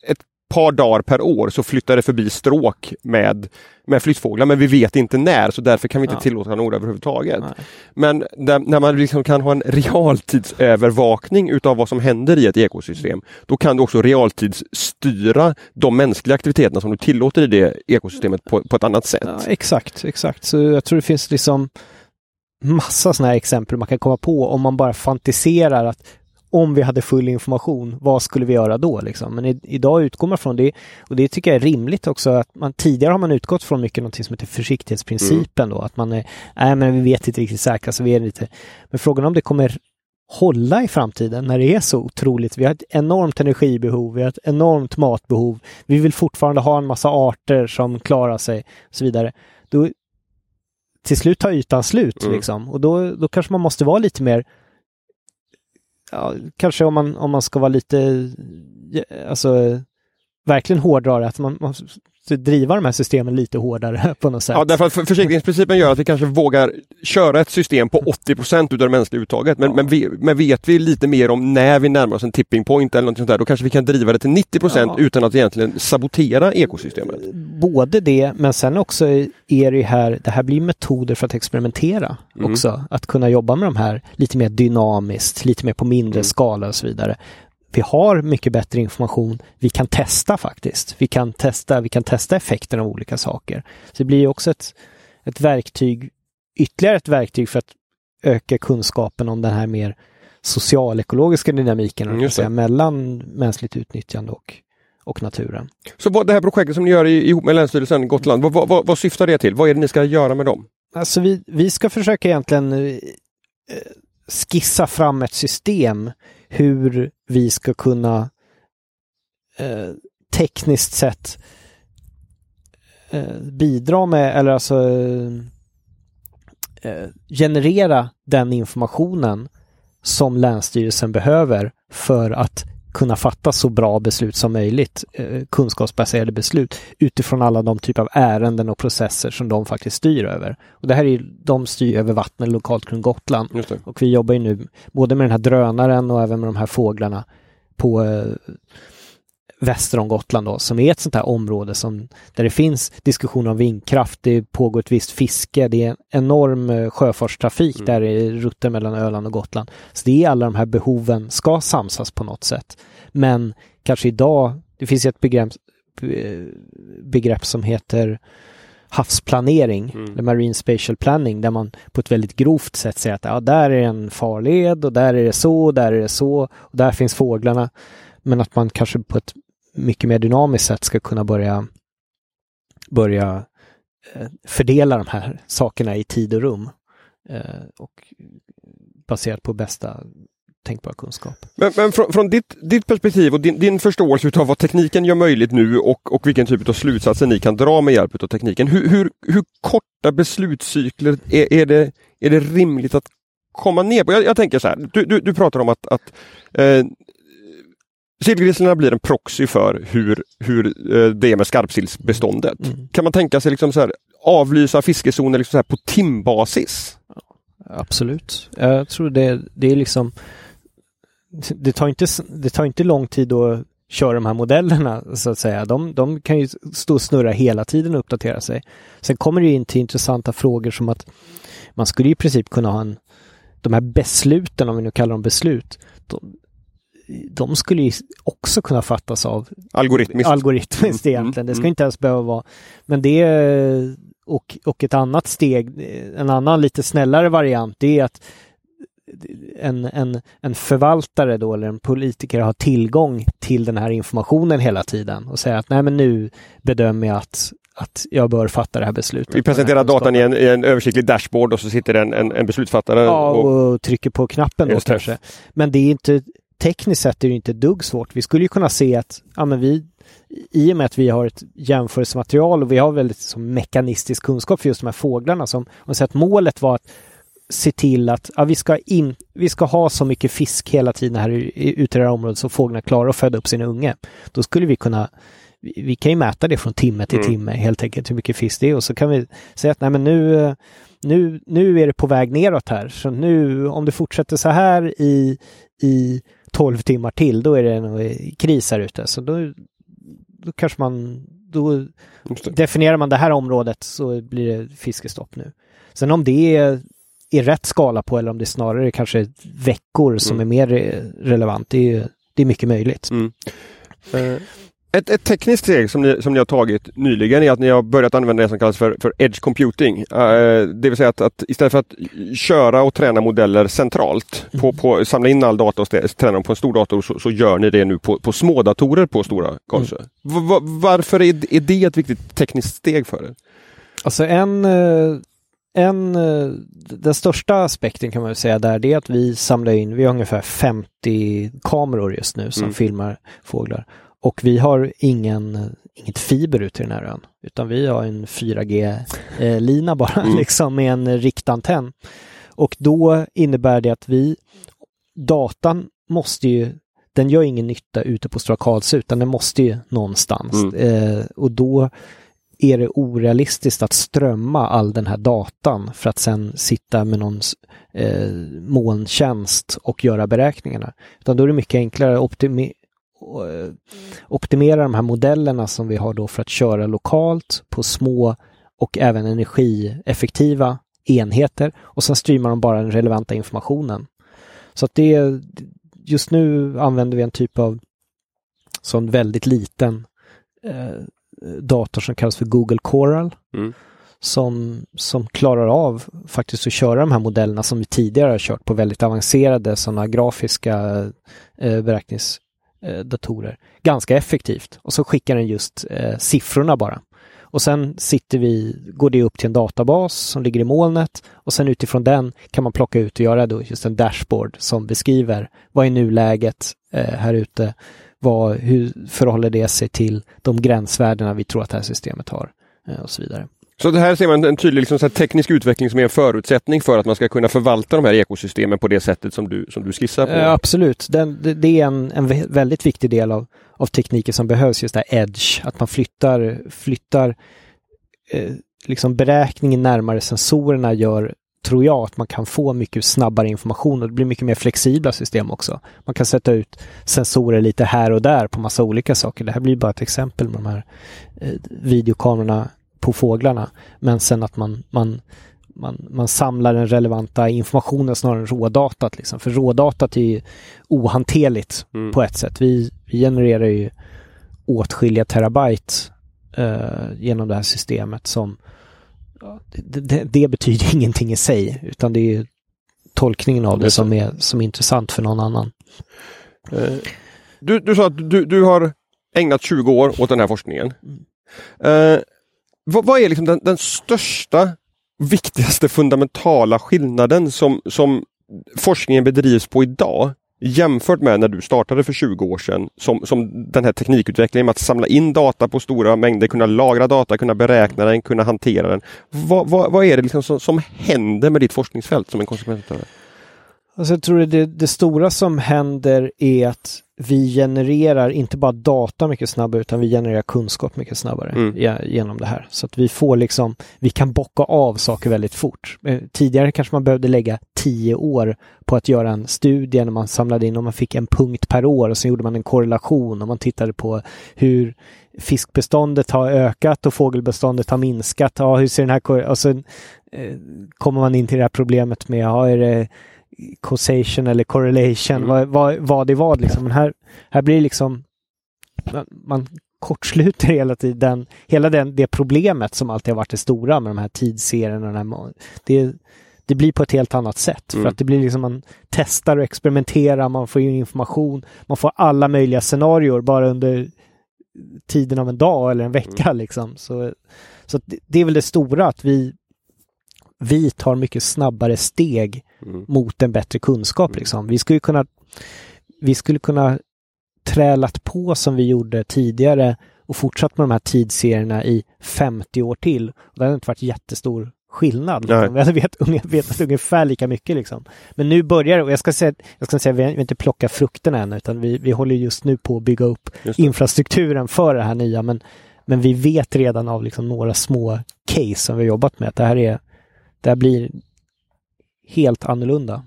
ett par dagar per år så flyttar det förbi stråk med, med flyttfåglar men vi vet inte när så därför kan vi inte ja. tillåta några överhuvudtaget. Nej. Men där, när man liksom kan ha en realtidsövervakning utav vad som händer i ett ekosystem då kan du också realtidsstyra de mänskliga aktiviteterna som du tillåter i det ekosystemet på, på ett annat sätt. Ja, exakt, exakt. Så jag tror det finns liksom massa sådana här exempel man kan komma på om man bara fantiserar att om vi hade full information, vad skulle vi göra då? Liksom? Men i, idag utgår man från det och det tycker jag är rimligt också. att man Tidigare har man utgått från mycket något som heter försiktighetsprincipen mm. då, att man är, nej men vi vet inte riktigt säkert, så vi är lite... Men frågan om det kommer hålla i framtiden när det är så otroligt. Vi har ett enormt energibehov, vi har ett enormt matbehov. Vi vill fortfarande ha en massa arter som klarar sig och så vidare. Då, till slut tar ytan slut mm. liksom och då, då kanske man måste vara lite mer ja, kanske om man, om man ska vara lite, eh, alltså verkligen hårdra att man, man driva de här systemen lite hårdare på något sätt. Ja, därför att försäkringsprincipen gör att vi kanske vågar köra ett system på 80 procent utav det mänskliga uttaget. Men, ja. men, vi, men, vet vi lite mer om när vi närmar oss en tipping point eller något sånt där, då kanske vi kan driva det till 90 procent ja. utan att egentligen sabotera ekosystemet. Både det, men sen också är det här, det här blir metoder för att experimentera mm. också. Att kunna jobba med de här lite mer dynamiskt, lite mer på mindre mm. skala och så vidare vi har mycket bättre information. Vi kan testa faktiskt. Vi kan testa, vi kan testa effekten av olika saker. Så det blir också ett, ett verktyg, ytterligare ett verktyg för att öka kunskapen om den här mer socialekologiska dynamiken mm, säga, mellan mänskligt utnyttjande och, och naturen. Så vad, det här projektet som ni gör ihop med Länsstyrelsen Gotland, vad, vad, vad syftar det till? Vad är det ni ska göra med dem? Alltså vi, vi ska försöka egentligen eh, skissa fram ett system hur vi ska kunna eh, tekniskt sett eh, bidra med, eller alltså eh, eh generera den informationen som Länsstyrelsen behöver för att kunna fatta så bra beslut som möjligt, eh, kunskapsbaserade beslut utifrån alla de typer av ärenden och processer som de faktiskt styr över. Och det här är de styr över vattnet lokalt kring Gotland. Och vi jobbar ju nu både med den här drönaren och även med de här fåglarna på eh, väster om Gotland då, som är ett sånt här område som, där det finns diskussioner om vindkraft, det pågår ett visst fiske, det är en enorm eh, sjöfartstrafik mm. där i rutter mellan Öland och Gotland. Så det är alla de här behoven ska samsas på något sätt. Men kanske idag, det finns ett begrepp, begrepp som heter havsplanering, mm. Marine Spatial Planning, där man på ett väldigt grovt sätt säger att ja, där är en farled och där är det så, där är det så, och där finns fåglarna. Men att man kanske på ett mycket mer dynamiskt sätt ska kunna börja, börja eh, fördela de här sakerna i tid och rum. Eh, och baserat på bästa tänkbara kunskap. Men, men från, från ditt, ditt, perspektiv och din, din förståelse av vad tekniken gör möjligt nu och, och vilken typ av slutsatser ni kan dra med hjälp av tekniken. Hur, hur, hur korta beslutscykler är, är, det, är det rimligt att komma ner på? Jag, jag tänker så här, du, du, du pratar om att, att eh, Sillgrisslorna blir en proxy för hur, hur eh, det är med skarpsillsbeståndet. Mm. Kan man tänka sig liksom så här, avlysa fiskezoner liksom så här på timbasis? Absolut. Jag tror det, det är liksom det tar, inte, det tar inte lång tid att köra de här modellerna så att säga. De, de kan ju stå och snurra hela tiden och uppdatera sig. Sen kommer det in till intressanta frågor som att man skulle i princip kunna ha en de här besluten, om vi nu kallar dem beslut, de, de skulle ju också kunna fattas av algoritmiskt, algoritmiskt mm. egentligen. Det ska mm. inte ens behöva vara. Men det och, och ett annat steg, en annan lite snällare variant, det är att en, en, en förvaltare då eller en politiker har tillgång till den här informationen hela tiden och säga att nej men nu bedömer jag att att jag bör fatta det här beslutet. Vi presenterar datan i en, i en översiktlig dashboard och så sitter en, en, en beslutsfattare ja, och, och, trycker på knappen då kanske. Men det är inte tekniskt sett är det inte dugg svårt. Vi skulle ju kunna se att ja, men vi, i och med att vi har ett jämförelsematerial och vi har väldigt som, mekanistisk kunskap för just de här fåglarna som om att målet var att se till att ja, vi, ska in, vi ska ha så mycket fisk hela tiden här ute i det här området så fåglarna klarar att föda upp sin unge. Då skulle vi kunna vi kan ju mäta det från timme till mm. timme helt enkelt hur mycket fisk det är och så kan vi säga att nej men nu, nu, nu är det på väg neråt här. Så nu om det fortsätter så här i, i 12 timmar till då är det en kris här ute. Så då, då kanske man då definierar man det här området så blir det fiskestopp nu. Sen om det är, är rätt skala på eller om det snarare kanske veckor som mm. är mer relevant, det är, det är mycket möjligt. Mm. Uh. Ett, ett tekniskt steg som ni, som ni har tagit nyligen är att ni har börjat använda det som kallas för, för Edge Computing. Uh, det vill säga att, att, istället för att köra och träna modeller centralt, mm. på, på, samla in all data och träna dem på en stor dator, så, så gör ni det nu på, på små datorer på stora Karlsö. Mm. Varför är, är det ett viktigt tekniskt steg för er? Alltså en, eh, en, eh, den största aspekten kan man säga där, det är att vi samlar in, vi har ungefär 50 kameror just nu som mm. filmar fåglar. Och vi har ingen, inget fiber ut till den här ön, utan vi har en 4G-lina bara, mm. liksom med en riktantenn. Och då innebär det att vi, datan måste ju, den gör ingen nytta ute på Stora Karlsö, utan den måste ju någonstans. Mm. Eh, och då är det orealistiskt att strömma all den här datan för att sen sitta med någon eh, molntjänst och göra beräkningarna. Utan då är det mycket enklare att Eh, optimera de här modellerna som vi har då för att köra lokalt på små och även energieffektiva enheter och sen streamar de bara den relevanta informationen. Så att det just nu använder vi en typ av sån väldigt liten eh, dator som kallas för Google Coral. Mm. Som, som klarar av faktiskt att köra de här modellerna som vi tidigare har kört på väldigt avancerade sådana grafiska eh, beräknings eh, Eh, datorer ganska effektivt. Och så skickar den just eh, siffrorna bara. Och sen sitter vi, går det upp till en databas som ligger i molnet och sen utifrån den kan man plocka ut och göra då just en dashboard som beskriver vad är nuläget eh, här ute? Vad, hur förhåller det sig till de gränsvärdena vi tror att det här systemet har eh, och så vidare. Så det här ser man en tydlig liksom, teknisk utveckling som är en förutsättning för att man ska kunna förvalta de här ekosystemen på det sättet som du, som du skissar på? Eh, absolut, Den, det, det, är en, en väldigt viktig del av, av tekniken som behövs, just det här edge, att man flyttar, flyttar eh, liksom beräkningen närmare sensorerna gör tror jag att man kan få mycket snabbare information och det blir mycket mer flexibla system också. Man kan sätta ut sensorer lite här och där på massa olika saker. Det här blir bara ett exempel med de här eh, videokamerorna på fåglarna. Men sen att man, man, man, man samlar den relevanta informationen snarare än rådatat. Liksom. För rådatat är ju ohanterligt mm. på ett sätt. Vi, vi genererar ju åtskilliga terabyte uh, genom det här systemet som det, det, det, betyder ingenting i sig utan det är tolkningen av det, som, är, som är intressant för någon annan. Uh, du, du sa att du, du har ägnat 20 år åt den här forskningen. Uh, vad, vad är liksom den, den, största, viktigaste fundamentala skillnaden som, som forskningen bedrivs på idag jämfört med när du startade för 20 år sedan som, som den här teknikutvecklingen med att samla in data på stora mängder, kunna lagra data, kunna beräkna den, kunna hantera den. Vad, vad, vad är det liksom som, som händer med ditt forskningsfält som en konsekvens av det? Alltså jag tror det, det stora som händer är att vi genererar inte bara data mycket snabbare utan vi genererar kunskap mycket snabbare mm. genom det här. Så att vi får liksom, vi kan bocka av saker väldigt fort. Eh, tidigare kanske man behövde lägga tio år på att göra en studie när man samlade in och man fick en punkt per år och så gjorde man en korrelation och man tittade på hur fiskbeståndet har ökat och fågelbeståndet har minskat. Ja, hur ser den här och så eh, kommer man in till det här problemet med, ja, är det causation eller correlation, mm. vad, vad, vad det var liksom. Men här, här blir det liksom, man, man kortsluter hela tiden, hela den, det problemet som alltid har varit det stora med de här tidsserierna. Den här, det, det blir på ett helt annat sätt. Mm. För att det blir liksom man testar och experimenterar, man får in information, man får alla möjliga scenarier bara under tiden av en dag eller en vecka mm. liksom. Så, så det, det är väl det stora att vi vi tar mycket snabbare steg mm. mot en bättre kunskap. Mm. Liksom. Vi skulle kunna vi skulle kunna trälat på som vi gjorde tidigare och fortsatt med de här tidsserierna i 50 år till. Och det hade inte varit jättestor skillnad. Liksom. Vi hade vet, vetat ungefär lika mycket. Liksom. Men nu börjar det, och jag ska säga, jag ska säga vi har inte plockat frukterna än, utan vi, vi håller just nu på att bygga upp infrastrukturen för det här nya. Men, men vi vet redan av liksom några små case som vi har jobbat med att det här, är, det här blir helt annorlunda.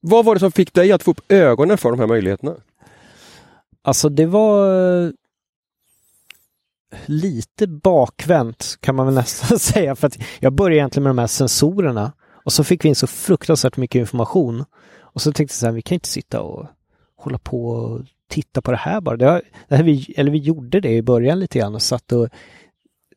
Vad var det som fick dig att få upp ögonen för de här möjligheterna? Alltså det var lite bakvänt kan man väl nästan säga. För att jag började egentligen med de här sensorerna och så fick vi in så fruktansvärt mycket information. Och så tänkte jag så här, vi kan inte sitta och hålla på och titta på det här bara. Det, har, det här vi, eller vi gjorde det i början lite grann och satt och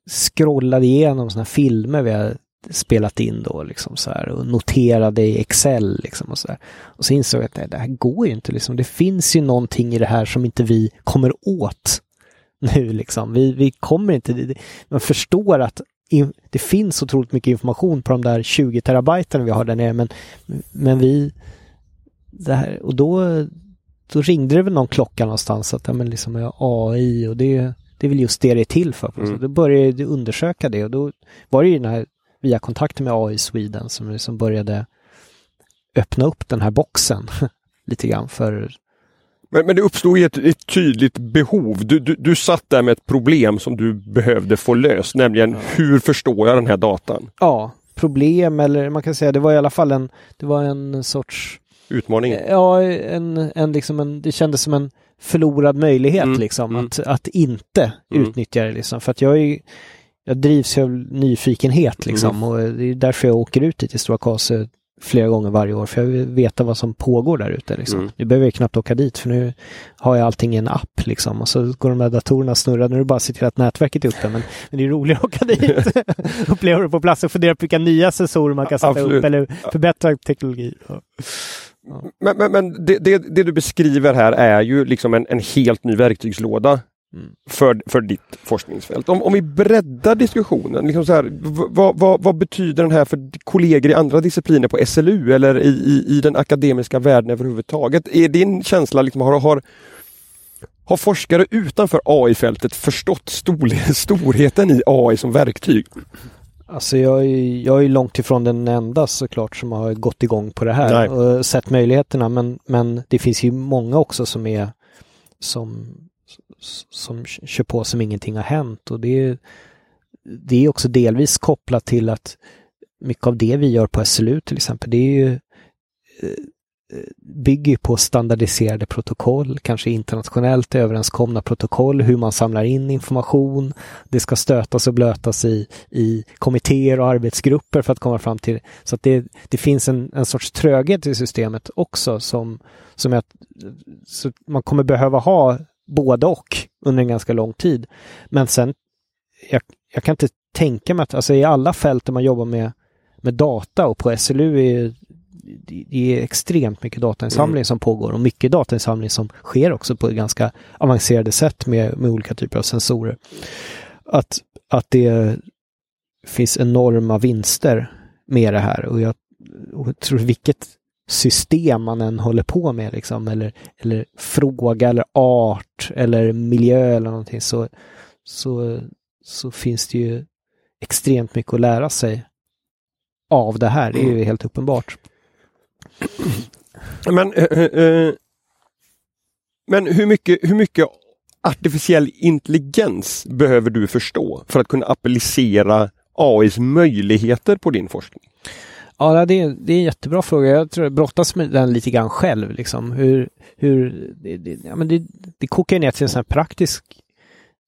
scrollade igenom sådana filmer vi har spelat in då liksom så här och noterade i Excel liksom och så där. Och så insåg jag att nej, det här går ju inte liksom. Det finns ju någonting i det här som inte vi kommer åt nu liksom. Vi, vi kommer inte, man förstår att in, det finns otroligt mycket information på de där 20 terabyten vi har där nere men, men vi, det här, och då, då ringde det väl någon klocka någonstans att ja, men liksom AI och det, det är väl just det det är till för. Mm. Så då började jag undersöka det och då var det ju den här via kontakter med AI Sweden som liksom började öppna upp den här boxen lite grann för men, men det uppstod ett, ett tydligt behov. Du, du, du satt där med ett problem som du behövde få löst, nämligen ja. hur förstår jag den här datan? Ja, problem eller man kan säga det var i alla fall en, det var en sorts Utmaning? Ja, en, en, liksom en, det kändes som en förlorad möjlighet mm. liksom mm. Att, att inte mm. utnyttja det liksom. För att jag är jag drivs av nyfikenhet liksom mm. och det är därför jag åker ut till Stora Kase flera gånger varje år för jag vill veta vad som pågår där ute. Liksom. Mm. Nu behöver jag knappt åka dit för nu har jag allting i en app liksom och så går de där datorerna snurra. Nu är det bara att se till att nätverket är uppe men, men det är roligare att åka dit, uppleva det på plats och fundera på vilka nya sensorer man kan sätta Absolut. upp eller förbättra teknologi. Ja. Men, men, men det, det, det, du beskriver här är ju liksom en, en helt ny verktygslåda för, för ditt forskningsfält. Om, om vi breddar diskussionen, liksom så här, vad, vad, vad, betyder den här för kollegor i andra discipliner på SLU eller i, i, i den akademiska världen överhuvudtaget? Är din känsla, liksom, har, har, har forskare utanför AI-fältet förstått stor, storheten i AI som verktyg? Alltså jag är, jag är långt ifrån den enda såklart som har gått igång på det här Nej. och sett möjligheterna men, men det finns ju många också som är som som kör på som ingenting har hänt och det är, det är också delvis kopplat till att mycket av det vi gör på SLU till exempel, det är ju eh, eh, bygger på standardiserade protokoll, kanske internationellt överenskomna protokoll, hur man samlar in information. Det ska stötas och blötas i, i kommittéer och arbetsgrupper för att komma fram till Så att det, det finns en, en sorts tröghet i systemet också som, som är att så man kommer behöva ha både och under en ganska lång tid. Men sen, jag, jag kan inte tänka mig att, alltså i alla fält där man jobbar med, med data och på SLU är det är extremt mycket datainsamling mm. som pågår och mycket datainsamling som sker också på ett ganska avancerade sätt med, med olika typer av sensorer. Att, att det finns enorma vinster med det här och jag, och tror vilket system man än håller på med liksom, eller, eller fråga eller art eller miljö eller någonting så, så, så finns det ju extremt mycket att lära sig av det här. Det är ju mm. helt uppenbart. Men, äh, men hur, mycket, hur mycket artificiell intelligens behöver du förstå för att kunna applicera AIs möjligheter på din forskning? Ja, det är, det är en jättebra fråga. Jag tror jag brottas med den lite grann själv. Liksom. Hur, hur, det, det, ja, men det, det kokar ner till en sån här praktisk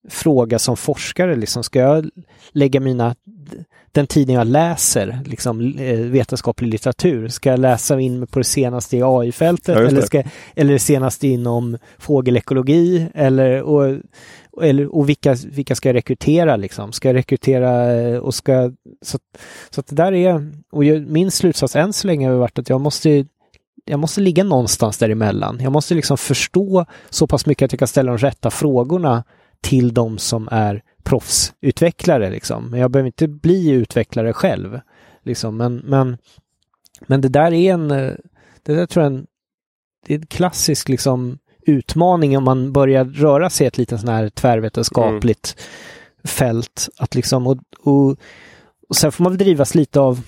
fråga som forskare. Liksom. Ska jag lägga mina, den tiden jag läser liksom, eh, vetenskaplig litteratur, ska jag läsa in på det senaste i AI-fältet ja, eller, ska, eller det senaste inom fågelekologi? Eller, och, eller, och vilka, vilka ska jag rekrytera liksom? Ska jag rekrytera eh, och ska... Så, så att det där är... Och min slutsats än så länge har varit att jag måste jag måste ligga någonstans däremellan. Jag måste liksom förstå så pass mycket att jag kan ställa de rätta frågorna till de som är proffsutvecklare. Liksom. Men jag behöver inte bli utvecklare själv. Liksom. Men, men, men det där är en... Det där tror jag en, det är en klassisk liksom utmaning om man börjar röra sig i ett litet sån här tvärvetenskapligt mm. fält. Att liksom, och, och, och sen får man väl drivas lite av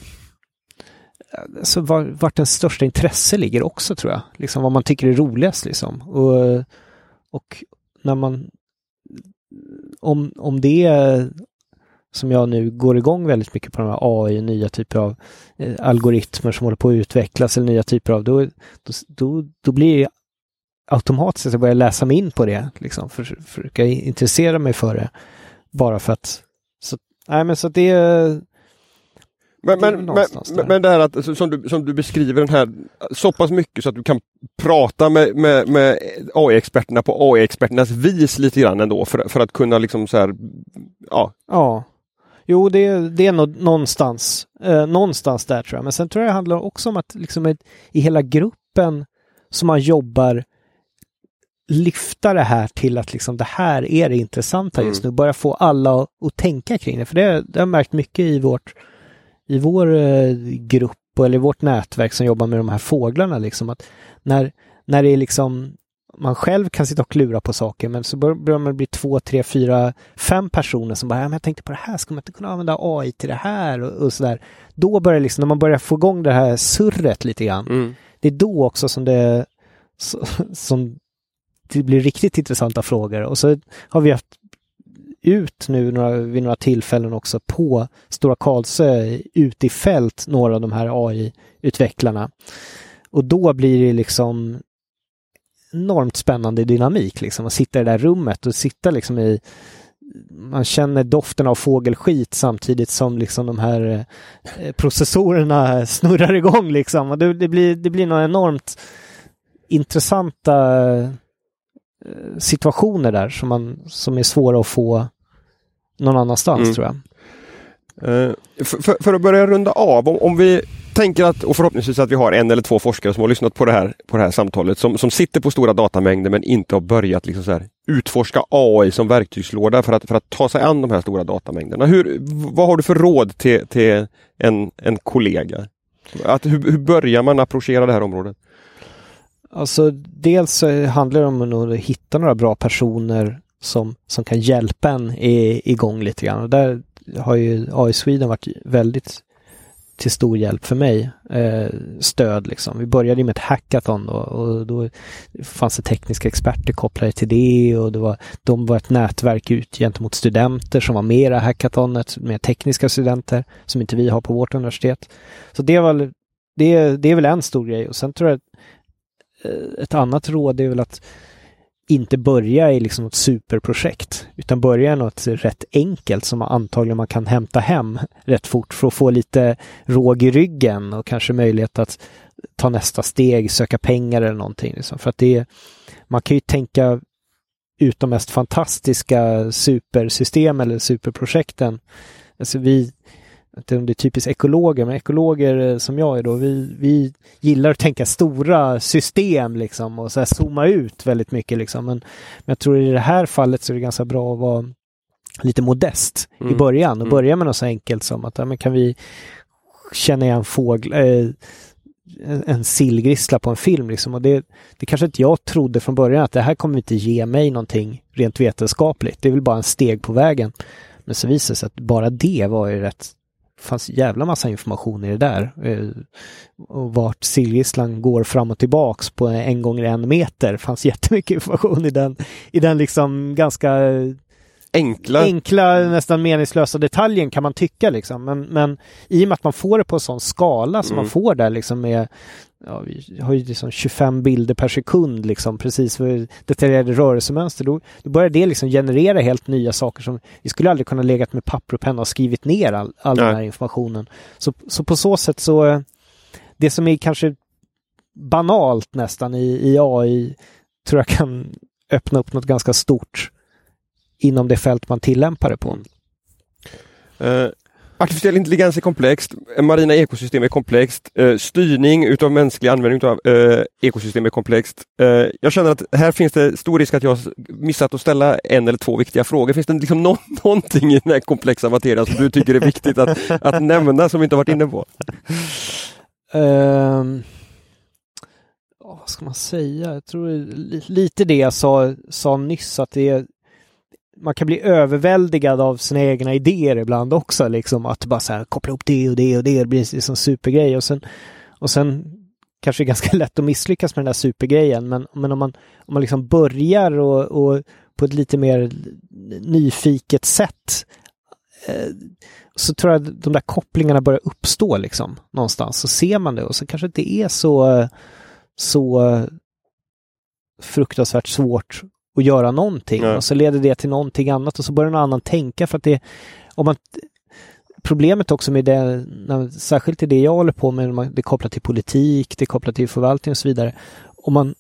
alltså var, vart den största intresse ligger också tror jag. Liksom vad man tycker är roligast liksom. Och, och när man om, om det som jag nu går igång väldigt mycket på de här AI, nya typer av eh, algoritmer som håller på att utvecklas eller nya typer av, då, då, då, då blir det automatiskt att jag börjar läsa mig in på det, liksom, för, försöka intressera mig för det. Bara för att, så, nej men så det men, men, men, men det här att, som du, som du beskriver den här så pass mycket så att du kan prata med, med, med AI-experterna på AI-experternas vis lite grann ändå för, för att kunna liksom så här, ja. Ja. Jo, det, det är nog någonstans, eh, någonstans där tror jag. Men sen tror jag det handlar också om att liksom ett, i hela gruppen som man jobbar lyfta det här till att liksom det här är det intressanta just mm. nu. Börja få alla att, att tänka kring det. För det, det har jag märkt mycket i vårt i vår eh, grupp eller i vårt nätverk som jobbar med de här fåglarna liksom att när, när det är liksom man själv kan sitta och klura på saker men så börjar man bli två, tre, fyra, fem personer som bara, ja, men jag tänkte på det här, ska man inte kunna använda AI till det här och, och sådär. Då börjar liksom, när man börjar få igång det här surret lite grann, mm. det är då också som det, som det blir riktigt intressanta frågor. Och så har vi haft ut nu några, vid några tillfällen också på Stora Karlsö ut i fält några av de här AI-utvecklarna. Och då blir det liksom enormt spännande dynamik liksom att sitta i det där rummet och sitta liksom i man känner doften av fågelskit samtidigt som liksom de här eh, processorerna snurrar igång liksom. Och det, det, blir, det blir några enormt intressanta situationer där som, man, som är svåra att få någon annanstans mm. tror jag. Uh, för, för, att börja runda av, om, om, vi tänker att, och förhoppningsvis att vi har en eller två forskare som har lyssnat på det här, på det här samtalet, som, som sitter på stora datamängder men inte har börjat liksom så här, utforska AI som verktygslåda för att, för att ta sig an de här stora datamängderna. Hur, vad har du för råd till, till en, en kollega? Att, hur, hur börjar man approchera det här området? Alltså dels så handlar det om att hitta några bra personer som, som kan hjälpa en igång lite grann. Och där har ju AI Sweden varit väldigt till stor hjälp för mig. Eh, stöd liksom. Vi började med ett hackathon då, och då fanns det tekniska experter kopplade till det och det var, de var ett nätverk ut gentemot studenter som var med i hackathonet med tekniska studenter som inte vi har på vårt universitet. Så det var det, det är väl en stor grej och sen tror jag att Eh, ett annat råd är väl att inte börja i liksom ett superprojekt utan börja i något rätt enkelt som antagligen man kan hämta hem rätt fort för att få lite råg i ryggen och kanske möjlighet att ta nästa steg, söka pengar eller någonting. Liksom. För att det är, man kan ju tänka ut de mest fantastiska supersystem eller superprojekten. Alltså vi, inte om det är typiskt ekologer, men ekologer eh, som jag är då, vi, vi gillar att tänka stora system liksom och så här zooma ut väldigt mycket liksom. Men, men jag tror i det här fallet så är det ganska bra att vara lite modest mm. i början och mm. börja med något så enkelt som att ja, men kan vi känna igen fågel, eh, en sillgrissla på en film liksom. Och det, det kanske inte jag trodde från början att det här kommer inte ge mig någonting rent vetenskapligt. Det är väl bara en steg på vägen. Men så visade det sig att bara det var ju rätt fanns jävla massa information i det där. Eh, och vart sillgisslan går fram och tillbaks på en gånger en meter. fanns jättemycket information i den, i den liksom ganska enkla, enkla nästan meningslösa detaljen kan man tycka liksom. Men, men i och med att man får det på en sån skala som mm. man får där liksom med ja, vi har ju liksom 25 bilder per sekund liksom precis för detaljerade rörelsemönster. Då, då börjar det liksom generera helt nya saker som vi skulle aldrig kunna legat med papper och penna och skrivit ner all, all den här informationen. Så, så på så sätt så det som är kanske banalt nästan i, i AI tror jag kan öppna upp något ganska stort inom det fält man tillämpar det på. Uh, artificiell intelligens är komplext, marina ekosystem är komplext, uh, styrning utav mänsklig användning av uh, ekosystem är komplext. jag känner att här finns det stor risk att jag missat att ställa en eller två viktiga frågor. Finns det liksom no någonting i den här komplexa materian som du tycker är viktigt att, att nämna som vi inte varit inne på? Um... vad ska man säga? Jag tror lite det jag sa, sa nyss, att det är, man kan bli överväldigad av sina egna idéer ibland också, liksom att bara så här, koppla ihop det och det och det, det blir liksom supergrej och sen, och sen kanske det är ganska lätt att misslyckas med den där supergrejen, men, men om man, om man liksom börjar och, och på ett lite mer nyfiket sätt eh, så tror jag att de där kopplingarna börjar uppstå liksom någonstans. Så ser man det och så kanske det inte är så, så eh, fruktansvärt svårt att göra någonting ja. och så leder det till någonting annat och så börjar någon annan tänka för att det om man Problemet också med det, särskilt i det jag håller på med, det är kopplat till politik, det är kopplat till förvaltning och så vidare. Om man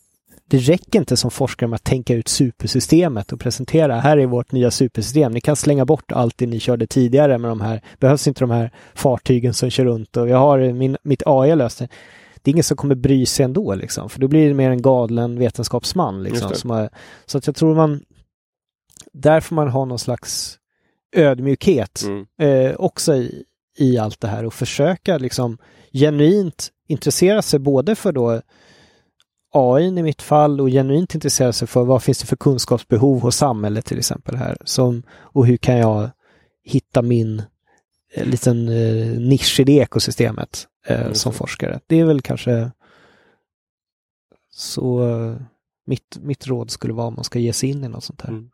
det räcker inte som forskare med att tänka ut supersystemet och presentera, här är vårt nya supersystem. Ni kan slänga bort allt det ni körde tidigare med de här, behövs inte de här fartygen som kör runt och jag har min, mitt AI löst det. Det är ingen som kommer bry sig ändå liksom, för då blir det mer en galen vetenskapsman liksom. Som har, så att jag tror man, där får man ha någon slags ödmjukhet mm. eh, också i, i allt det här och försöka liksom genuint intressera sig både för då AI i mitt fall och genuint intressera sig för vad finns det för kunskapsbehov hos samhället till exempel här. Som, och hur kan jag hitta min liten eh, nisch i det ekosystemet eh, mm. som forskare. Det är väl kanske så mitt, mitt råd skulle vara om man ska ge sig in i något sånt här. Mm.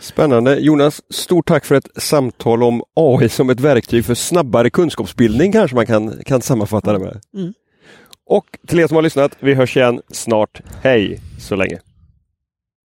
Spännande. Jonas, stort tack för ett samtal om AI som ett verktyg för snabbare kunskapsbildning kanske man kan, kan sammanfatta det med. Mm. Och till er som har lyssnat, vi hörs igen snart. Hej så länge!